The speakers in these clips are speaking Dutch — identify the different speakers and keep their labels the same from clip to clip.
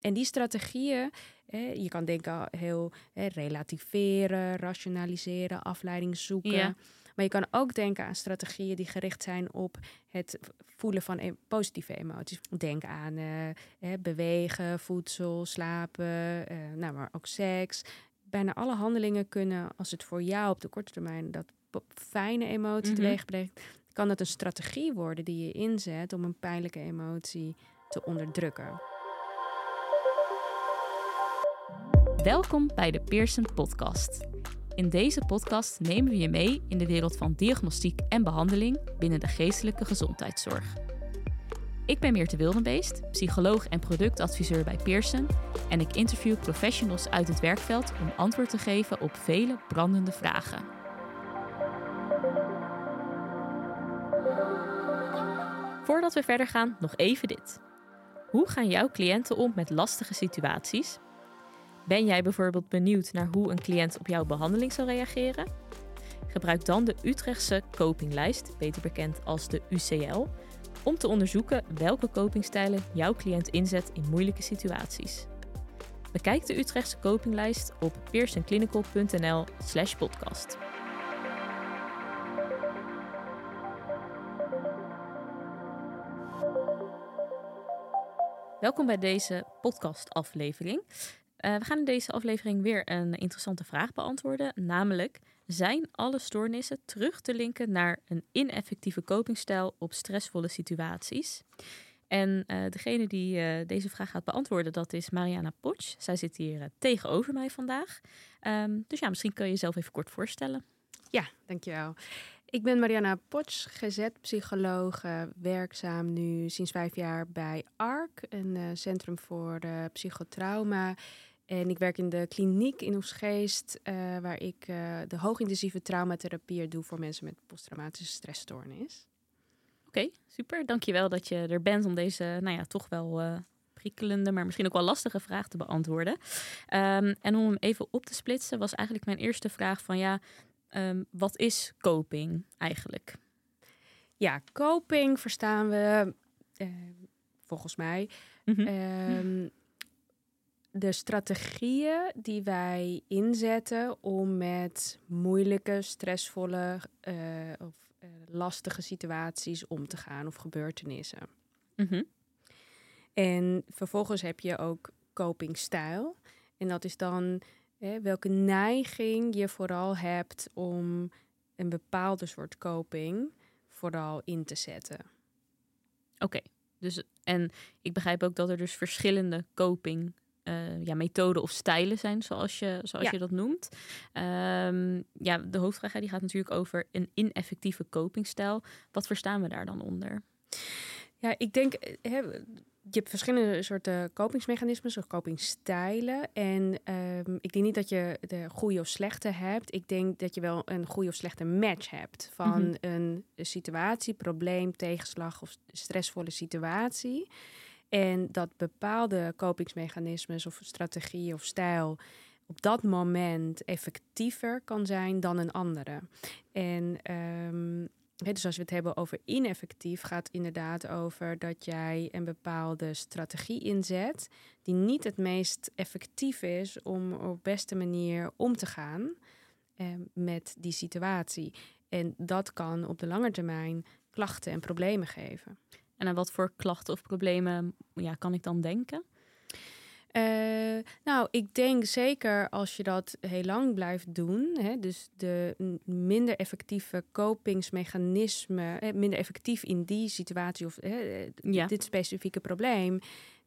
Speaker 1: En die strategieën, je kan denken heel hè, relativeren, rationaliseren, afleiding zoeken.
Speaker 2: Ja.
Speaker 1: Maar je kan ook denken aan strategieën die gericht zijn op het voelen van e- positieve emoties. Denk aan eh, bewegen, voedsel, slapen, eh, nou, maar ook seks. Bijna alle handelingen kunnen, als het voor jou op de korte termijn dat fijne emotie
Speaker 2: Mhm.
Speaker 1: teweeg brengt, kan dat een strategie worden die je inzet om een pijnlijke emotie te onderdrukken.
Speaker 2: Welkom bij de Pearson Podcast. In deze podcast nemen we je mee in de wereld van diagnostiek en behandeling binnen de geestelijke gezondheidszorg. Ik ben Meerte Wildenbeest, psycholoog en productadviseur bij Pearson en ik interview professionals uit het werkveld om antwoord te geven op vele brandende vragen. Voordat we verder gaan, nog even dit. Hoe gaan jouw cliënten om met lastige situaties ben jij bijvoorbeeld benieuwd naar hoe een cliënt op jouw behandeling zal reageren? Gebruik dan de Utrechtse copinglijst, beter bekend als de UCL, om te onderzoeken welke copingstijlen jouw cliënt inzet in moeilijke situaties. Bekijk de Utrechtse copinglijst op pearsonclinical.nl/slash podcast. Welkom bij deze podcastaflevering. Uh, we gaan in deze aflevering weer een interessante vraag beantwoorden. Namelijk, zijn alle stoornissen terug te linken naar een ineffectieve copingstijl op stressvolle situaties? En uh, degene die uh, deze vraag gaat beantwoorden, dat is Mariana Potsch. Zij zit hier tegenover mij vandaag. Um, dus ja, misschien kun je jezelf even kort voorstellen.
Speaker 1: Ja, dankjewel. Ik ben Mariana Potsch, GZ-psycholoog, werkzaam nu sinds vijf jaar bij ARC, een centrum voor psychotrauma. En ik werk in de kliniek in Oesgeest, uh, waar ik de hoogintensieve traumatherapie doe voor mensen met posttraumatische stressstoornis.
Speaker 2: Oké, okay, super. Dankjewel dat je er bent om deze, nou ja, toch wel prikkelende, maar misschien ook wel lastige vraag te beantwoorden. Um, en om hem even op te splitsen, was eigenlijk mijn eerste vraag van ja, Um, wat is coping eigenlijk?
Speaker 1: Ja, coping verstaan we volgens mij mm
Speaker 2: Mhm.
Speaker 1: -hmm. um, de strategieën die wij inzetten om met moeilijke, stressvolle uh, of uh, lastige situaties om te gaan of gebeurtenissen.
Speaker 2: Mm -hmm.
Speaker 1: En vervolgens heb je ook copingstijl. En dat is dan Hè, welke neiging je vooral hebt om een bepaalde soort coping vooral in te zetten.
Speaker 2: Oké, okay, dus en ik begrijp ook dat er dus verschillende coping uh, ja, methoden of stijlen zijn, zoals je, zoals
Speaker 1: Ja.
Speaker 2: je dat noemt. Ehm, ja, de hoofdvraag die gaat natuurlijk over een ineffectieve copingstijl. Wat verstaan we daar dan onder?
Speaker 1: Ja, ik denk, hè, je hebt verschillende soorten kopingsmechanismes of kopingstijlen. En um, ik denk niet dat je de goede of slechte hebt. Ik denk dat je wel een goede of slechte match hebt van
Speaker 2: Mhm.
Speaker 1: een situatie, probleem, tegenslag of stressvolle situatie. En dat bepaalde kopingsmechanismes of strategie of stijl op dat moment effectiever kan zijn dan een andere. En He, dus als we het hebben over ineffectief, gaat inderdaad over dat jij een bepaalde strategie inzet die niet het meest effectief is om op beste manier om te gaan eh, met die situatie. En dat kan op de lange termijn klachten en problemen geven.
Speaker 2: En aan wat voor klachten of problemen ja, kan ik dan denken?
Speaker 1: Uh, nou, ik denk zeker als je dat heel lang blijft doen, hè, dus de minder effectieve kopingsmechanismen, hè, minder effectief in die situatie of hè,
Speaker 2: Ja.
Speaker 1: dit specifieke probleem,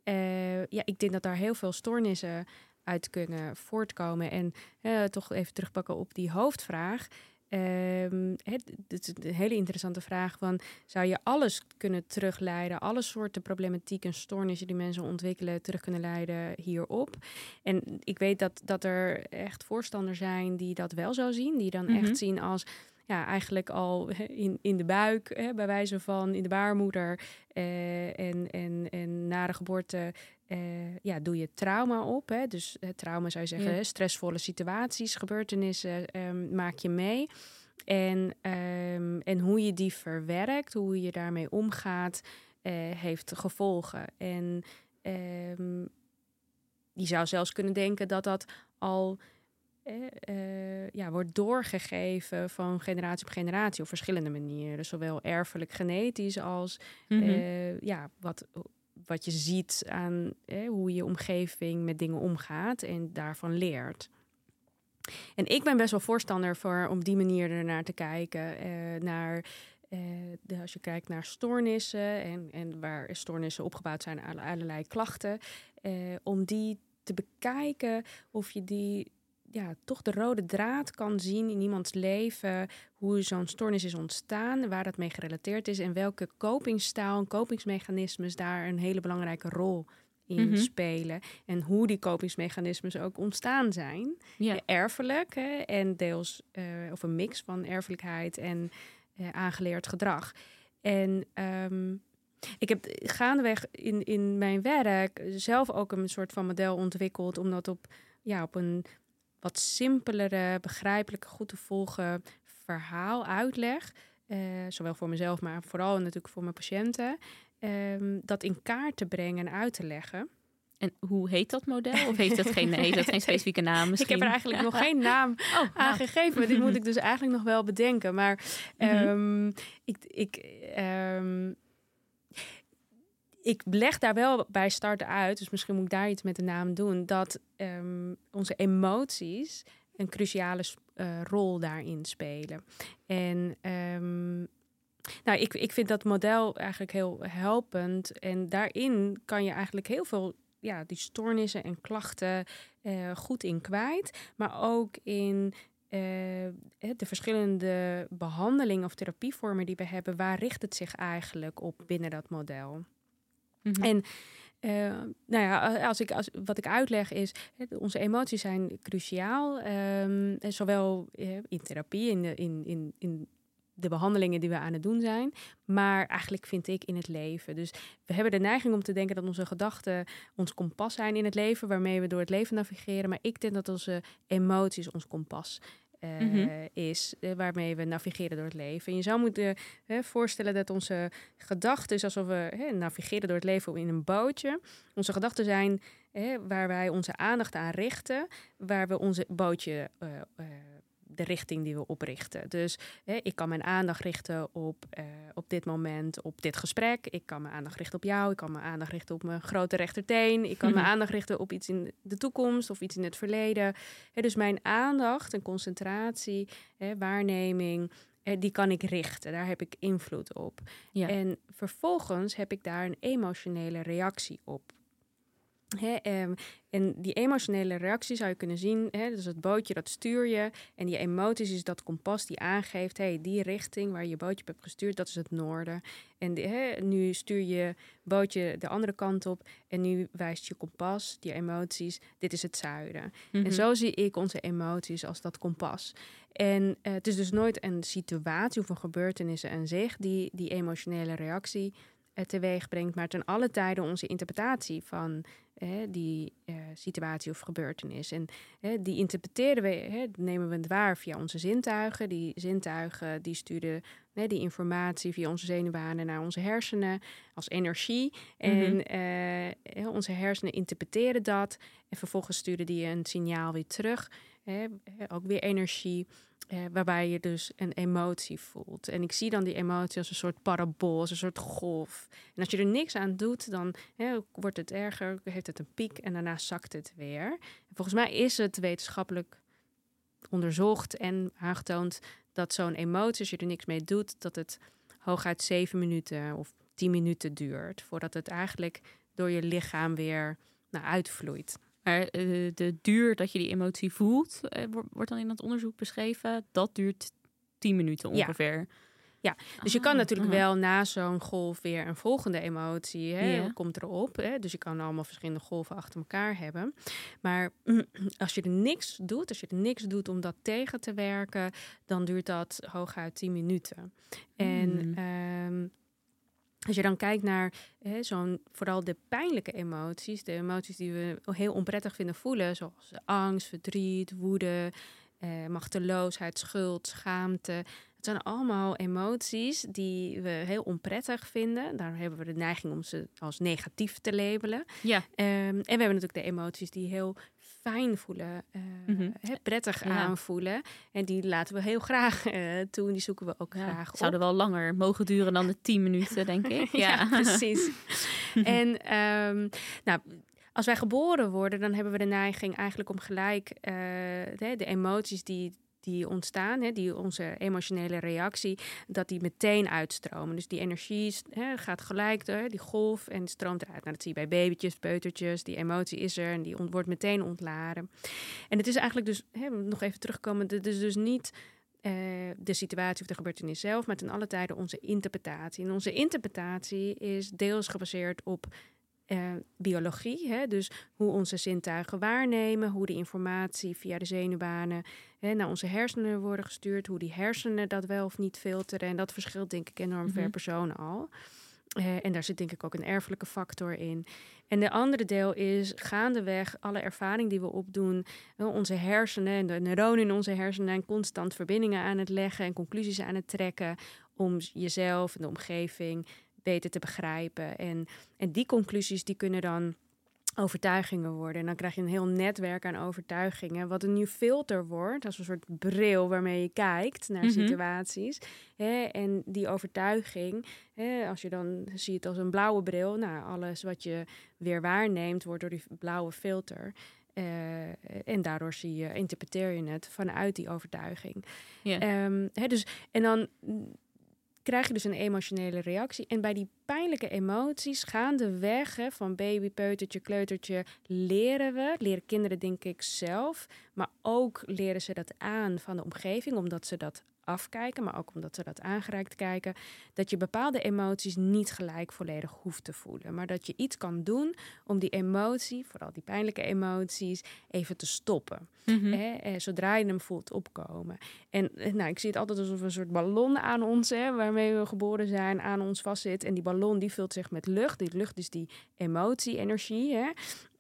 Speaker 1: uh, ja, ik denk dat daar heel veel stoornissen uit kunnen voortkomen. En uh, toch even terugpakken op die hoofdvraag. Um, het, het is een hele interessante vraag van zou je alles kunnen terugleiden, alle soorten problematiek en stoornissen die mensen ontwikkelen terug kunnen leiden hierop. En ik weet dat, dat er echt voorstanders zijn die dat wel zo zien, die dan
Speaker 2: Mhm.
Speaker 1: echt zien als ja, eigenlijk al in, in de buik, hè, bij wijze van in de baarmoeder eh, en, en, en na de geboorte uh, ja, doe je trauma op. Hè? Dus uh, trauma zou je zeggen,
Speaker 2: Ja.
Speaker 1: stressvolle situaties, gebeurtenissen um, maak je mee. En, um, en hoe je die verwerkt, hoe je daarmee omgaat, uh, heeft gevolgen. En um, je zou zelfs kunnen denken dat dat al eh, ja, wordt doorgegeven van generatie op generatie op verschillende manieren. Zowel erfelijk genetisch als
Speaker 2: Mhm.
Speaker 1: ja, wat, wat je ziet aan hoe je omgeving met dingen omgaat en daarvan leert. En ik ben best wel voorstander voor om die manier ernaar te kijken. eh, naar, eh, als je kijkt naar stoornissen en, en waar stoornissen opgebouwd zijn aan allerlei klachten. eh, om die te bekijken of je die ja, toch de rode draad kan zien in iemands leven. Hoe zo'n stoornis is ontstaan, waar dat mee gerelateerd is en welke copingstijl en kopingsmechanismes daar een hele belangrijke rol in
Speaker 2: Mhm.
Speaker 1: spelen. En hoe die kopingsmechanismes ook ontstaan zijn.
Speaker 2: Ja.
Speaker 1: Erfelijk hè, en deels, eh, of een mix van erfelijkheid en eh, aangeleerd gedrag. En ehm, ik heb gaandeweg in, in mijn werk zelf ook een soort van model ontwikkeld, om dat op, ja, op een wat simpelere, begrijpelijke, goed te volgen verhaal, uitleg, eh, zowel voor mezelf, maar vooral natuurlijk voor mijn patiënten, ehm, dat in kaart te brengen en uit te leggen.
Speaker 2: En hoe heet dat model? Of heeft dat geen, heeft dat geen specifieke naam misschien?
Speaker 1: Ik heb er eigenlijk nog geen naam
Speaker 2: Oh, nou.
Speaker 1: aangegeven. maar Dit moet ik dus eigenlijk nog wel bedenken. Maar ehm, ik, ik, ehm, ik leg daar wel bij starten uit, dus misschien moet ik daar iets met de naam doen, dat ehm, onze emoties een cruciale eh, rol daarin spelen. En ehm, nou, ik, ik vind dat model eigenlijk heel helpend. En daarin kan je eigenlijk heel veel ja, die stoornissen en klachten eh, goed in kwijt. Maar ook in eh, de verschillende behandelingen of therapievormen die we hebben. Waar richt het zich eigenlijk op binnen dat model?
Speaker 2: Mhm.
Speaker 1: En eh, nou ja, als ik, als, wat ik uitleg is, onze emoties zijn cruciaal. en zowel eh, in therapie, in de, in, in, in de behandelingen die we aan het doen zijn. Maar eigenlijk vind ik in het leven. Dus we hebben de neiging om te denken dat onze gedachten ons kompas zijn in het leven, waarmee we door het leven navigeren. Maar ik denk dat onze emoties ons kompas eh,
Speaker 2: Mhm.
Speaker 1: is, eh, waarmee we navigeren door het leven. En je zou moeten voorstellen dat onze gedachten alsof we navigeren door het leven in een bootje. Onze gedachten zijn waar wij onze aandacht aan richten, waar we onze bootje, eh, eh, de richting die we oprichten. Dus hè, ik kan mijn aandacht richten op, eh, op dit moment, op dit gesprek. Ik kan mijn aandacht richten op jou. Ik kan mijn aandacht richten op mijn grote rechterteen. Ik kan mijn aandacht richten op iets in de toekomst of iets in het verleden. Hè, dus mijn aandacht en concentratie, hè, waarneming, eh, die kan ik richten. Daar heb ik invloed op.
Speaker 2: Ja.
Speaker 1: En vervolgens heb ik daar een emotionele reactie op. Hè, ehm, en die emotionele reactie zou je kunnen zien, hè, dus het bootje dat stuur je. En die emoties is dat kompas die aangeeft, hey, die richting waar je je bootje op hebt gestuurd, dat is het noorden. En die, nu stuur je bootje de andere kant op en nu wijst je kompas, die emoties, dit is het zuiden.
Speaker 2: Mhm.
Speaker 1: En zo zie ik onze emoties als dat kompas. En eh, het is dus nooit een situatie of een gebeurtenis aan zich die die emotionele reactie eh, teweeg brengt, maar ten alle tijden onze interpretatie van eh, die eh, situatie of gebeurtenis. En eh, die interpreteren we, hè, nemen we het waar via onze zintuigen. Die zintuigen die sturen hè, die informatie via onze zenuwbanen naar onze hersenen als energie. En eh, hè, onze hersenen interpreteren dat en vervolgens sturen die een signaal weer terug. Hè, hè, ook weer energie. Eh, waarbij je dus een emotie voelt. En ik zie dan die emotie als een soort parabool, als een soort golf. En als je er niks aan doet, dan wordt het erger, heeft het een piek en daarna zakt het weer. En volgens mij is het wetenschappelijk onderzocht en aangetoond dat zo'n emotie, als je er niks mee doet, dat het hooguit zeven minuten of tien minuten duurt. Voordat het eigenlijk door je lichaam weer naar uitvloeit.
Speaker 2: Maar eh, de duur dat je die emotie voelt, eh, wo- wordt dan in dat onderzoek beschreven, dat duurt 10 minuten ongeveer.
Speaker 1: Ja, Dus je kan
Speaker 2: Ah,
Speaker 1: natuurlijk
Speaker 2: aha.
Speaker 1: wel na zo'n golf weer een volgende emotie, hè, komt erop. Hè, dus je kan allemaal verschillende golven achter elkaar hebben. Maar als je er niks doet, als je er niks doet om dat tegen te werken, dan duurt dat hooguit 10 minuten. En ehm, als je dan kijkt naar hè, zo'n, vooral de pijnlijke emoties, de emoties die we heel onprettig vinden voelen, zoals angst, verdriet, woede, uh, machteloosheid, schuld, schaamte. Het zijn allemaal emoties die we heel onprettig vinden. Daar hebben we de neiging om ze als negatief te labelen.
Speaker 2: Ja.
Speaker 1: Um, en we hebben natuurlijk de emoties die heel fijn voelen, uh, mm prettig aanvoelen. En die laten we heel graag uh, toe die zoeken we ook graag op.
Speaker 2: Zouden wel langer mogen duren dan de tien minuten, denk ik.
Speaker 1: ja. ja, precies. en um, nou, als wij geboren worden, dan hebben we de neiging eigenlijk om gelijk uh, de, de, emoties die die ontstaan, hè, die onze emotionele reactie, dat die meteen uitstromen. Dus die energie hè, gaat gelijk door, die golf en stroomt eruit. Nou, dat zie je bij babytjes, peutertjes. Die emotie is er en die wordt meteen ontladen. En het is eigenlijk dus, hè, nog even terugkomen, het is dus niet uh, de situatie of de gebeurtenis zelf, maar ten alle tijde onze interpretatie. En onze interpretatie is deels gebaseerd op uh, biologie. Hè? Dus hoe onze zintuigen waarnemen, hoe de informatie via de zenuwbanen hè, naar onze hersenen worden gestuurd, hoe die hersenen dat wel of niet filteren. En dat verschilt denk ik enorm mm per persoon al. Uh, en daar zit denk ik ook een erfelijke factor in. En de andere deel is gaandeweg alle ervaring die we opdoen, onze hersenen en de neuronen in onze hersenen zijn constant verbindingen aan het leggen en conclusies aan het trekken om jezelf en de omgeving beter te begrijpen. En, en die conclusies die kunnen dan overtuigingen worden. En dan krijg je een heel netwerk aan overtuigingen, wat een nieuw filter wordt, als een soort bril waarmee je kijkt naar mhm. situaties. Hè? En die overtuiging, hè, als je dan ziet als een blauwe bril, nou, alles wat je weer waarneemt, wordt door die blauwe filter. Uh, en daardoor zie je, interpreteer je het vanuit die overtuiging.
Speaker 2: Yeah.
Speaker 1: Um, hè, dus, en dan krijg je dus een emotionele reactie. En bij die pijnlijke emoties gaandeweg hè, van baby, peutertje, kleutertje, leren we, leren kinderen denk ik zelf, maar ook leren ze dat aan van de omgeving, omdat ze dat afkijken, maar ook omdat ze dat aangereikt kijken, dat je bepaalde emoties niet gelijk volledig hoeft te voelen, maar dat je iets kan doen om die emotie, vooral die pijnlijke emoties, even te stoppen.
Speaker 2: Mhm.
Speaker 1: hè, eh, zodra je hem voelt opkomen. En eh, nou, ik zie het altijd alsof een soort ballon aan ons, hè, waarmee we geboren zijn, aan ons vastzit. En die ballon die vult zich met lucht. Die lucht is die emotie, energie. Hè?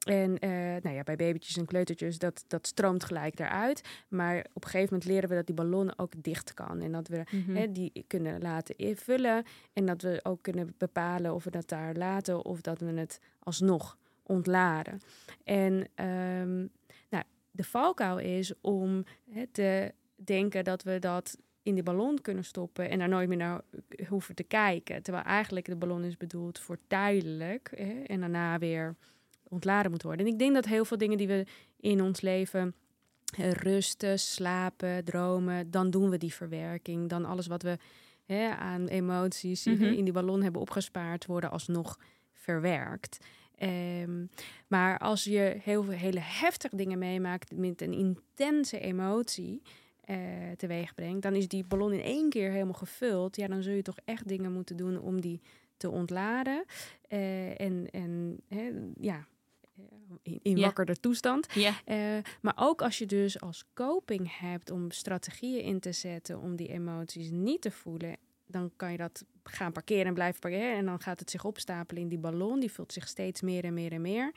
Speaker 1: En uh, nou ja, bij babytjes en kleutertjes, dat, dat stroomt gelijk eruit. Maar op een gegeven moment leren we dat die ballon ook dicht kan. En dat we
Speaker 2: Mhm.
Speaker 1: hè, die kunnen laten invullen. En dat we ook kunnen bepalen of we dat daar laten of dat we het alsnog ontladen. En ehm, nou, de valkuil is om hè, te denken dat we dat in die ballon kunnen stoppen en daar nooit meer naar hoeven te kijken. Terwijl eigenlijk de ballon is bedoeld voor tijdelijk hè, en daarna weer ontladen moet worden. En ik denk dat heel veel dingen die we in ons leven eh, rusten, slapen, dromen, dan doen we die verwerking. Dan alles wat we hè, aan emoties
Speaker 2: Mhm.
Speaker 1: in die ballon hebben opgespaard, worden alsnog verwerkt. Ehm, maar als je heel veel hele heftige dingen meemaakt met een intense emotie eh teweeg brengt, dan is die ballon in één keer helemaal gevuld. Ja, dan zul je toch echt dingen moeten doen om die te ontladen. Eh, en en hè, ja, in, in
Speaker 2: Ja.
Speaker 1: wakkerder toestand.
Speaker 2: Ja.
Speaker 1: Eh, maar ook als je dus als coping hebt om strategieën in te zetten om die emoties niet te voelen, dan kan je dat gaan parkeren en blijven parkeren. En dan gaat het zich opstapelen in die ballon. Die vult zich steeds meer en meer en meer.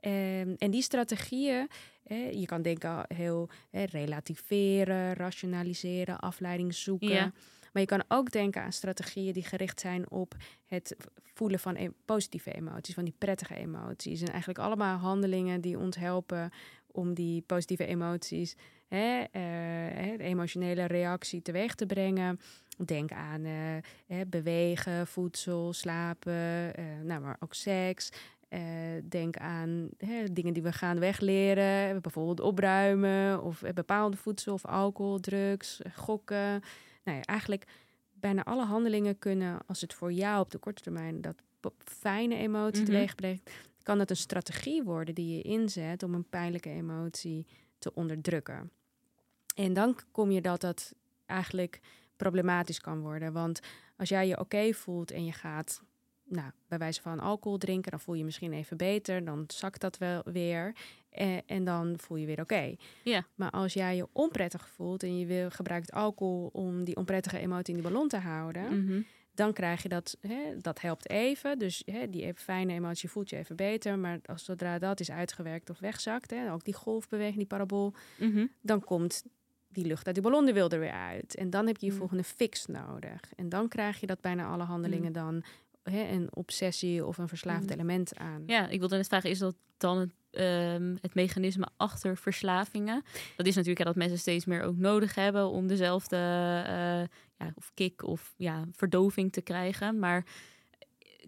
Speaker 1: Ehm, en die strategieën, eh, je kan denken heel eh, relativeren, rationaliseren, afleiding zoeken.
Speaker 2: Ja.
Speaker 1: Maar je kan ook denken aan strategieën die gericht zijn op het voelen van e- positieve emoties, van die prettige emoties. En eigenlijk allemaal handelingen die ons helpen om die positieve emoties, hè, eh, de emotionele reactie teweeg te brengen. Denk aan eh, hè, bewegen, voedsel, slapen, eh, nou, maar ook seks. Denk aan hè, dingen die we gaandeweg leren, bijvoorbeeld opruimen of bepaalde voedsel of alcohol, drugs, gokken. Nou ja, eigenlijk bijna alle handelingen kunnen, als het voor jou op de korte termijn dat fijne emotie
Speaker 2: Mhm.
Speaker 1: teweeg brengt, kan dat een strategie worden die je inzet om een pijnlijke emotie te onderdrukken. En dan kom je dat dat eigenlijk problematisch kan worden. Want als jij je oké voelt en je gaat, nou, bij wijze van alcohol drinken, dan voel je je misschien even beter, dan zakt dat wel weer. Eh, en dan voel je weer oké.
Speaker 2: Ja.
Speaker 1: Maar als jij je onprettig voelt en je wil, gebruikt alcohol om die onprettige emotie in die ballon te houden,
Speaker 2: Mhm.
Speaker 1: dan krijg je dat, hè, dat helpt even. Dus hè, die even fijne emotie voelt je even beter. Maar als zodra dat is uitgewerkt of wegzakt, hè, ook die golfbeweging, die parabool,
Speaker 2: Mhm.
Speaker 1: dan komt die lucht uit die ballon wil er weer uit. En dan heb je je
Speaker 2: Mm.
Speaker 1: volgende fix nodig. En dan krijg je dat bijna alle handelingen dan hè, een obsessie of een verslaafd
Speaker 2: Mm.
Speaker 1: element aan.
Speaker 2: Ja, ik wilde net vragen, is dat dan het, ehm, het mechanisme achter verslavingen? Dat is natuurlijk ja, dat mensen steeds meer ook nodig hebben om dezelfde eh, ja, of kick of ja, verdoving te krijgen. Maar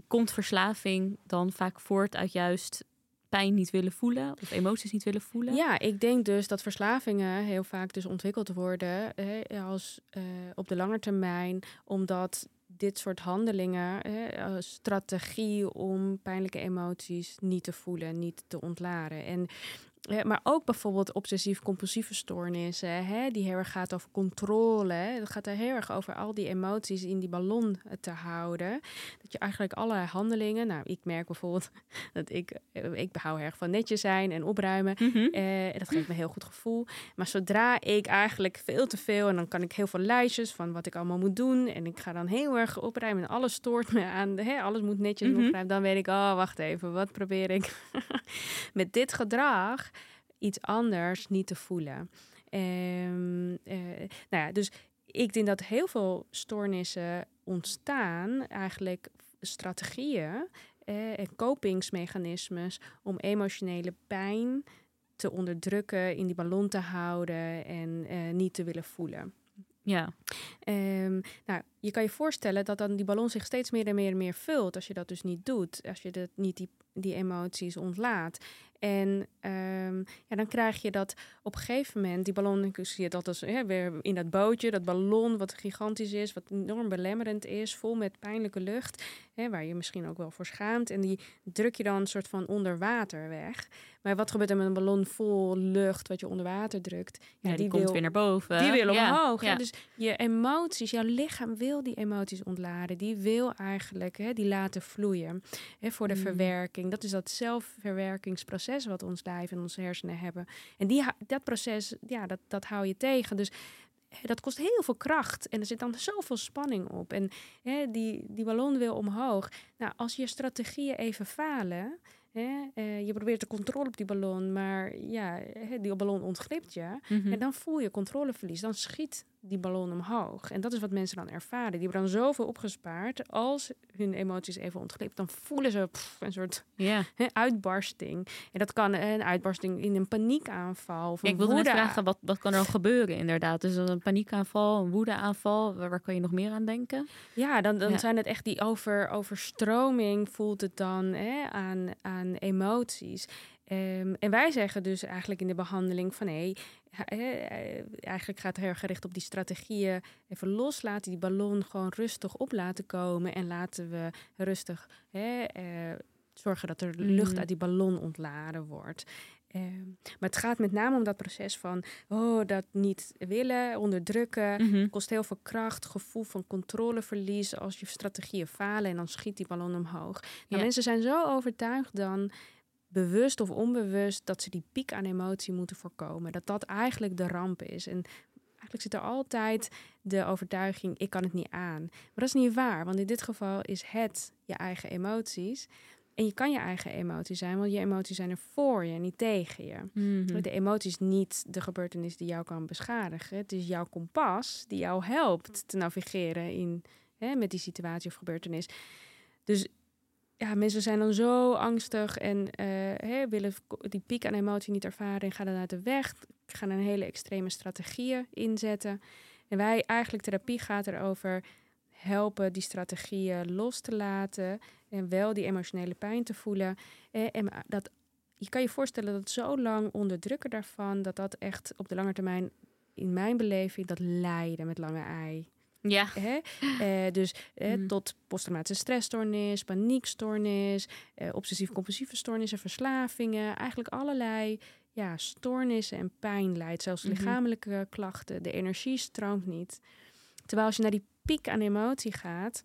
Speaker 2: komt verslaving dan vaak voort uit juist pijn niet willen voelen of emoties niet willen voelen?
Speaker 1: Ja, ik denk dus dat verslavingen heel vaak dus ontwikkeld worden hè, als eh, op de lange termijn, omdat dit soort handelingen, hè, als strategie om pijnlijke emoties niet te voelen, niet te ontlaren. En eh, maar ook bijvoorbeeld obsessief-compulsieve stoornissen, hè, die heel erg gaat over controle. Het gaat er heel erg over al die emoties in die ballon eh, te houden. Dat je eigenlijk alle handelingen, nou, ik merk bijvoorbeeld dat ik, eh, ik hou erg van netjes zijn en opruimen.
Speaker 2: Mhm.
Speaker 1: Eh, dat geeft me een heel goed gevoel. Maar zodra ik eigenlijk veel te veel... en dan kan ik heel veel lijstjes van wat ik allemaal moet doen... en ik ga dan heel erg opruimen en alles stoort me aan... Hè, alles moet netjes
Speaker 2: Mhm.
Speaker 1: opruimen. Dan weet ik, oh, wacht even, wat probeer ik met dit gedrag... iets anders niet te voelen. Ehm, eh, nou ja, dus ik denk dat heel veel stoornissen ontstaan... eigenlijk strategieën eh, en kopingsmechanismes om emotionele pijn te onderdrukken, in die ballon te houden en eh, niet te willen voelen.
Speaker 2: Ja.
Speaker 1: Ehm, nou, je kan je voorstellen dat dan die ballon zich steeds meer en meer en meer vult als je dat dus niet doet, als je dat niet die, die emoties ontlaat. En ehm, ja, dan krijg je dat op een gegeven moment, die ballon, zie het altijd hè, weer in dat bootje, dat ballon wat gigantisch is, wat enorm belemmerend is, vol met pijnlijke lucht, hè, waar je misschien ook wel voor schaamt. En die druk je dan een soort van onder water weg. Maar wat gebeurt er met een ballon vol lucht wat je onder water drukt?
Speaker 2: Ja, die, komt
Speaker 1: wil,
Speaker 2: weer naar boven.
Speaker 1: die wil
Speaker 2: Ja,
Speaker 1: omhoog.
Speaker 2: Ja.
Speaker 1: Dus je emoties, jouw lichaam wil die emoties ontladen. Die wil eigenlijk hè, die laten vloeien hè, voor de
Speaker 2: Mm.
Speaker 1: verwerking. Dat is dat zelfverwerkingsproces wat ons lijf en onze hersenen hebben. En die, dat proces, ja, dat, dat hou je tegen. Dus dat kost heel veel kracht en er zit dan zoveel spanning op. En hè, die, die ballon wil omhoog. Nou, als je strategieën even falen, hè, eh, je probeert de controle op die ballon, maar ja, die ballon ontglipt je.
Speaker 2: Mhm.
Speaker 1: En dan voel je controleverlies. Dan schiet die ballon omhoog. En dat is wat mensen dan ervaren. Die hebben dan zoveel opgespaard. Als hun emoties even ontglipt, dan voelen ze pff, een soort
Speaker 2: ja.
Speaker 1: hè, uitbarsting. En dat kan een uitbarsting in een paniekaanval. Of
Speaker 2: Ja,
Speaker 1: een
Speaker 2: ik wilde net
Speaker 1: woede-
Speaker 2: vragen, wat, wat kan er dan gebeuren inderdaad? Dus een paniekaanval, een woedeaanval, waar, waar kan je nog meer aan denken?
Speaker 1: Ja, dan, dan
Speaker 2: Ja.
Speaker 1: zijn het echt die over, overstroming voelt het dan hè, aan, aan emoties. Ehm, en wij zeggen dus eigenlijk in de behandeling van hé, eigenlijk gaat het heel gericht op die strategieën. Even loslaten, die ballon gewoon rustig op laten komen. En laten we rustig hè, eh, zorgen dat er lucht
Speaker 2: Mhm.
Speaker 1: uit die ballon ontladen wordt. Ehm, maar het gaat met name om dat proces van oh, dat niet willen, onderdrukken.
Speaker 2: Mhm.
Speaker 1: kost heel veel kracht, gevoel van controleverlies als je strategieën falen en dan schiet die ballon omhoog. Nou,
Speaker 2: Ja.
Speaker 1: Mensen zijn zo overtuigd dan, bewust of onbewust, dat ze die piek aan emotie moeten voorkomen. Dat dat eigenlijk de ramp is. En eigenlijk zit er altijd de overtuiging, ik kan het niet aan. Maar dat is niet waar, want in dit geval is het je eigen emoties. En je kan je eigen emotie zijn, want je emoties zijn er voor je, niet tegen je.
Speaker 2: Mhm.
Speaker 1: De emotie is niet de gebeurtenis die jou kan beschadigen. Het is jouw kompas die jou helpt te navigeren in, hè, met die situatie of gebeurtenis. Dus ja, mensen zijn dan zo angstig en eh, willen die piek aan emotie niet ervaren en gaan dan uit de weg. Gaan een hele extreme strategieën inzetten. En wij eigenlijk, therapie gaat erover helpen die strategieën los te laten en wel die emotionele pijn te voelen. Eh, en dat je kan je voorstellen dat zo lang onderdrukken daarvan, dat dat echt op de lange termijn, in mijn beleving, dat lijden met lange ei.
Speaker 2: Ja.
Speaker 1: Hè? Eh, dus
Speaker 2: Mm.
Speaker 1: tot posttraumatische stressstoornis, paniekstoornis, eh, obsessief-compulsieve stoornissen, verslavingen, eigenlijk allerlei ja, stoornissen en pijn leidt, zelfs
Speaker 2: Mhm.
Speaker 1: lichamelijke klachten. De energie stroomt niet. Terwijl als je naar die piek aan emotie gaat,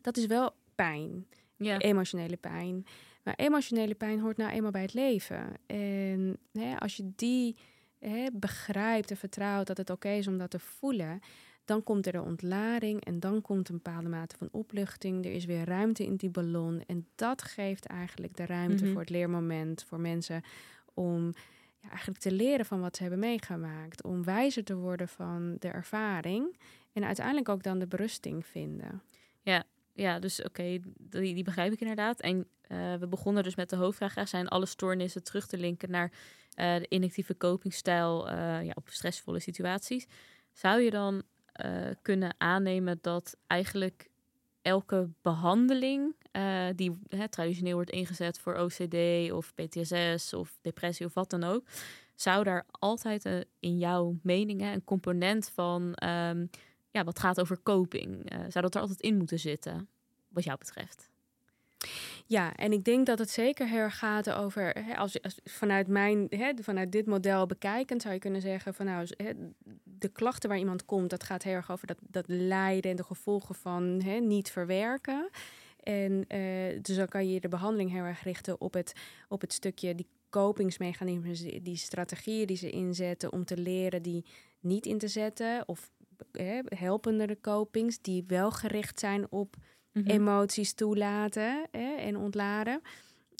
Speaker 1: dat is wel pijn
Speaker 2: Ja.
Speaker 1: emotionele pijn. Maar emotionele pijn hoort nou eenmaal bij het leven. En hè, als je die hè, begrijpt en vertrouwt dat het oké is om dat te voelen, dan komt er de ontlading en dan komt een bepaalde mate van opluchting. Er is weer ruimte in die ballon. En dat geeft eigenlijk de ruimte
Speaker 2: Mhm.
Speaker 1: voor het leermoment voor mensen om ja, eigenlijk te leren van wat ze hebben meegemaakt. Om wijzer te worden van de ervaring. En uiteindelijk ook dan de berusting vinden.
Speaker 2: Ja, ja dus oké, die, die begrijp ik inderdaad. En uh, we begonnen dus met de hoofdvraag. Zijn alle stoornissen terug te linken naar uh, de inactieve copingstijl uh, ja, op stressvolle situaties? Zou je dan kunnen aannemen dat eigenlijk elke behandeling die hè, traditioneel wordt ingezet voor OCD of PTSS of depressie of wat dan ook, zou daar altijd in jouw mening een component van um, ja, wat gaat over coping, zou dat er altijd in moeten zitten, wat jou betreft?
Speaker 1: Ja, en ik denk dat het zeker heel erg gaat over, hè, als, vanuit mijn, hè, vanuit dit model bekijkend, zou je kunnen zeggen van nou, hè, de klachten waar iemand komt, dat gaat heel erg over dat, dat lijden en de gevolgen van hè, niet verwerken. En uh, dus dan kan je de behandeling heel erg richten op het, op het stukje die kopingsmechanismes, die strategieën die ze inzetten om te leren die niet in te zetten. Of hè, helpende copings die wel gericht zijn op Mhm. emoties toelaten hè, en ontladen.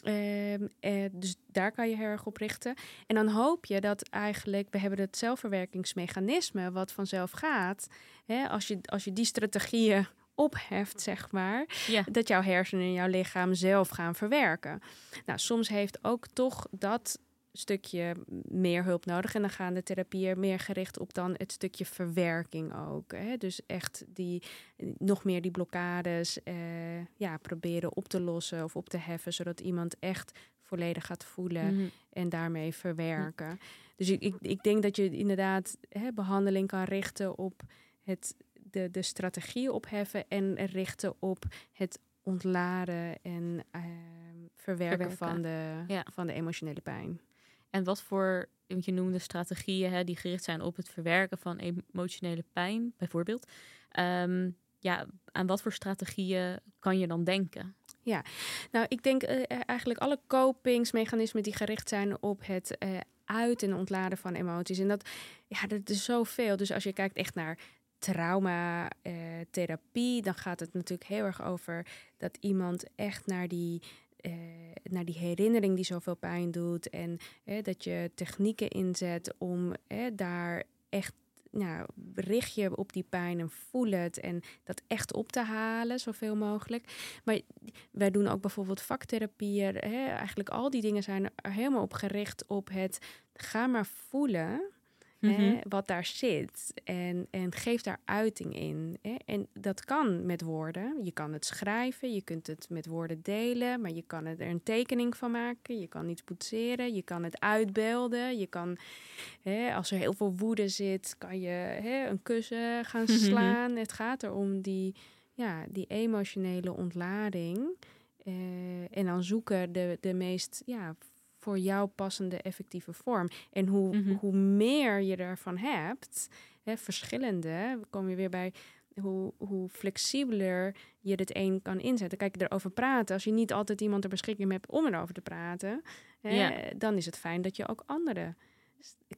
Speaker 1: Ehm, eh, dus daar kan je heel erg op richten. En dan hoop je dat eigenlijk, we hebben het zelfverwerkingsmechanisme wat vanzelf gaat. Hè, als, je, als je die strategieën opheft, zeg maar, dat jouw hersenen en jouw lichaam zelf gaan verwerken. Nou, soms heeft ook toch dat stukje meer hulp nodig. En dan gaan de therapieën meer gericht op dan het stukje verwerking ook. Hè? Dus echt die, nog meer die blokkades uh, ja, proberen op te lossen of op te heffen, zodat iemand echt volledig gaat voelen mhm. en daarmee verwerken. Dus ik, ik, ik, denk dat je inderdaad hè, behandeling kan richten op het, de, de strategie opheffen en richten op het ontladen en uh, verwerken, Van, de, ja. van de emotionele pijn.
Speaker 2: En wat voor, je noemde strategieën hè, die gericht zijn op het verwerken van emotionele pijn, bijvoorbeeld. Um, ja, aan wat voor strategieën kan je dan denken?
Speaker 1: Ja, nou, ik denk uh, eigenlijk alle copingsmechanismen die gericht zijn op het uh, uit- en ontladen van emoties. En dat, ja, dat is zoveel. Dus als je kijkt echt naar traumatherapie, dan gaat het natuurlijk heel erg over dat iemand echt naar die uh, naar die herinnering die zoveel pijn doet. En dat je technieken inzet om daar echt nou, richt je op die pijn en voel het en dat echt op te halen, zoveel mogelijk. Maar wij doen ook bijvoorbeeld vaktherapieën. Eigenlijk al die dingen zijn er helemaal op gericht op het ga maar voelen Mhm. wat daar zit. En, en geef daar uiting in. Hè? En dat kan met woorden. Je kan het schrijven, je kunt het met woorden delen, maar je kan er een tekening van maken. Je kan iets poetseren, je kan het uitbeelden. Je kan, hè, als er heel veel woede zit, kan je hè, een kussen gaan mhm. slaan. Het gaat erom die, ja, die emotionele ontlading. Uh, en dan zoeken de, de meest ja, voor jou passende effectieve vorm. En hoe, mhm. hoe meer je ervan hebt, hè, verschillende, kom je weer bij hoe, hoe flexibeler je dit een kan inzetten. Kijk, erover praten. Als je niet altijd iemand ter beschikking hebt om erover te praten, hè, dan is het fijn dat je ook andere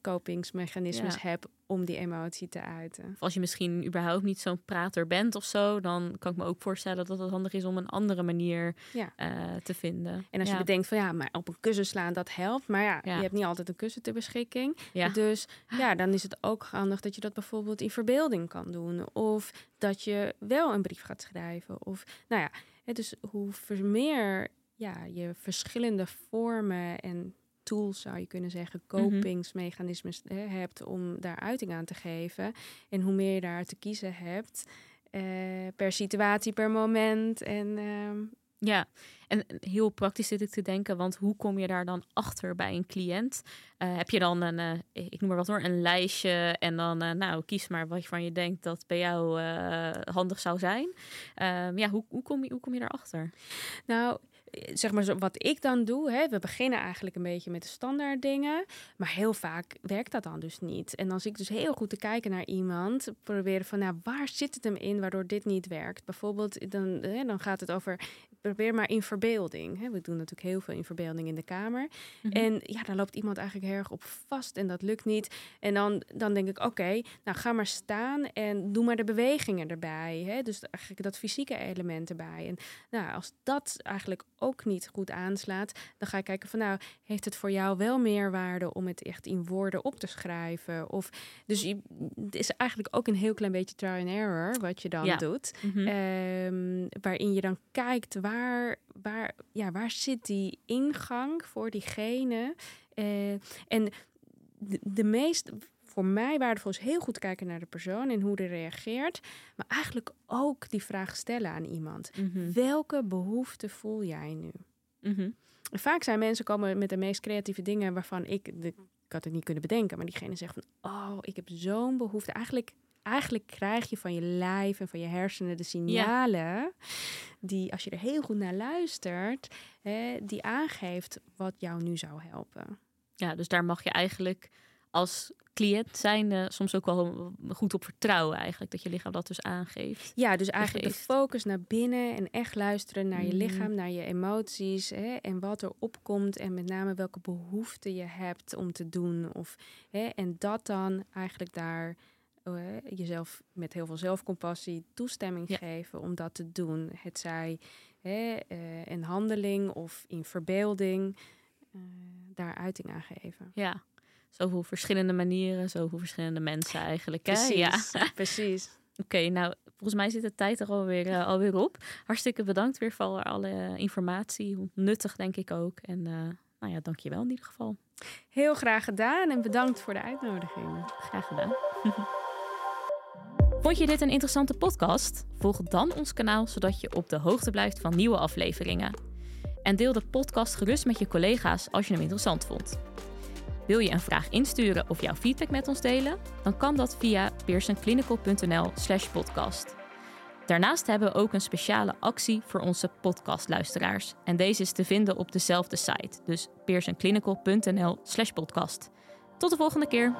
Speaker 1: kopingsmechanismes ja. heb om die emotie te uiten.
Speaker 2: als je misschien überhaupt niet zo'n prater bent of zo, dan kan ik me ook voorstellen dat het handig is om een andere manier ja. uh, te vinden.
Speaker 1: En als je bedenkt van ja, maar op een kussen slaan, dat helpt. Maar ja, je hebt niet altijd een kussen ter beschikking. Dus ja, dan is het ook handig dat je dat bijvoorbeeld in verbeelding kan doen. Of dat je wel een brief gaat schrijven. Of nou ja, dus hoe meer ja, je verschillende vormen en tools, zou je kunnen zeggen, mhm. kopingsmechanismes hè, hebt om daar uiting aan te geven. En hoe meer je daar te kiezen hebt, uh, per situatie, per moment. En uh,
Speaker 2: ja, en heel praktisch zit ik te denken, want hoe kom je daar dan achter bij een cliënt? Uh, heb je dan een, uh, ik noem maar wat hoor, een lijstje en dan, nou, kies maar wat je van je denkt dat bij jou handig zou zijn. Ehm, ja, hoe, hoe, kom je, hoe kom je daarachter?
Speaker 1: Nou, zeg maar, wat ik dan doe, hè, we beginnen eigenlijk een beetje met de standaard dingen, maar heel vaak werkt dat dan dus niet. En dan zie ik dus heel goed te kijken naar iemand, proberen van, nou, waar zit het hem in waardoor dit niet werkt? Bijvoorbeeld, dan, hè, dan gaat het over, probeer maar in verbeelding. Hè. We doen natuurlijk heel veel in verbeelding in de kamer. Mhm. En ja, dan loopt iemand eigenlijk heel erg op vast en dat lukt niet. En dan, dan denk ik, oké, nou ga maar staan en doe maar de bewegingen erbij. Hè. Dus eigenlijk dat fysieke element erbij. En nou, als dat eigenlijk ook ook niet goed aanslaat, dan ga je kijken van nou, heeft het voor jou wel meerwaarde om het echt in woorden op te schrijven? Of, dus je, het is eigenlijk ook een heel klein beetje try and error wat je dan
Speaker 2: Ja.
Speaker 1: doet.
Speaker 2: Mhm.
Speaker 1: Ehm, waarin je dan kijkt waar, waar, ja, waar zit die ingang voor diegene. Eh, en de, de meest voor mij waardevol is heel goed kijken naar de persoon en hoe die reageert. Maar eigenlijk ook die vraag stellen aan iemand.
Speaker 2: Mhm.
Speaker 1: Welke behoefte voel jij nu?
Speaker 2: Mhm.
Speaker 1: Vaak zijn mensen komen met de meest creatieve dingen waarvan ik, de, ik had het niet kunnen bedenken. Maar diegene zegt van, oh, ik heb zo'n behoefte. Eigenlijk, eigenlijk krijg je van je lijf en van je hersenen de signalen... die, als je er heel goed naar luistert, hè, die aangeeft wat jou nu zou helpen.
Speaker 2: Ja, dus daar mag je eigenlijk als cliënt zijn soms ook wel goed op vertrouwen eigenlijk. Dat je lichaam dat dus aangeeft.
Speaker 1: Ja, dus eigenlijk de focus naar binnen en echt luisteren naar je
Speaker 2: Mhm.
Speaker 1: lichaam, naar je emoties hè, en wat er opkomt en met name welke behoefte je hebt om te doen. Of, hè, en dat dan eigenlijk daar eh, jezelf met heel veel zelfcompassie toestemming
Speaker 2: Ja.
Speaker 1: geven om dat te doen. Het zij hè, eh, een handeling of in verbeelding eh, daar uiting aan geven.
Speaker 2: Ja, zoveel verschillende manieren, zoveel verschillende mensen eigenlijk. Hè? Ja.
Speaker 1: Precies, precies.
Speaker 2: Oké, nou, volgens mij zit de tijd er alweer, alweer op. Hartstikke bedankt weer voor alle informatie. Nuttig, denk ik ook. En eh, nou ja, dank je wel in ieder geval.
Speaker 1: Heel graag gedaan en bedankt voor de uitnodiging.
Speaker 2: Graag gedaan. Vond je dit een interessante podcast? Volg dan ons kanaal zodat je op de hoogte blijft van nieuwe afleveringen. En deel de podcast gerust met je collega's als je hem interessant vond. Wil je een vraag insturen of jouw feedback met ons delen? Dan kan dat via pearsonclinical.nl/slash podcast. Daarnaast hebben we ook een speciale actie voor onze podcastluisteraars. En deze is te vinden op dezelfde site, dus pearsonclinical.nl/slash podcast. Tot de volgende keer!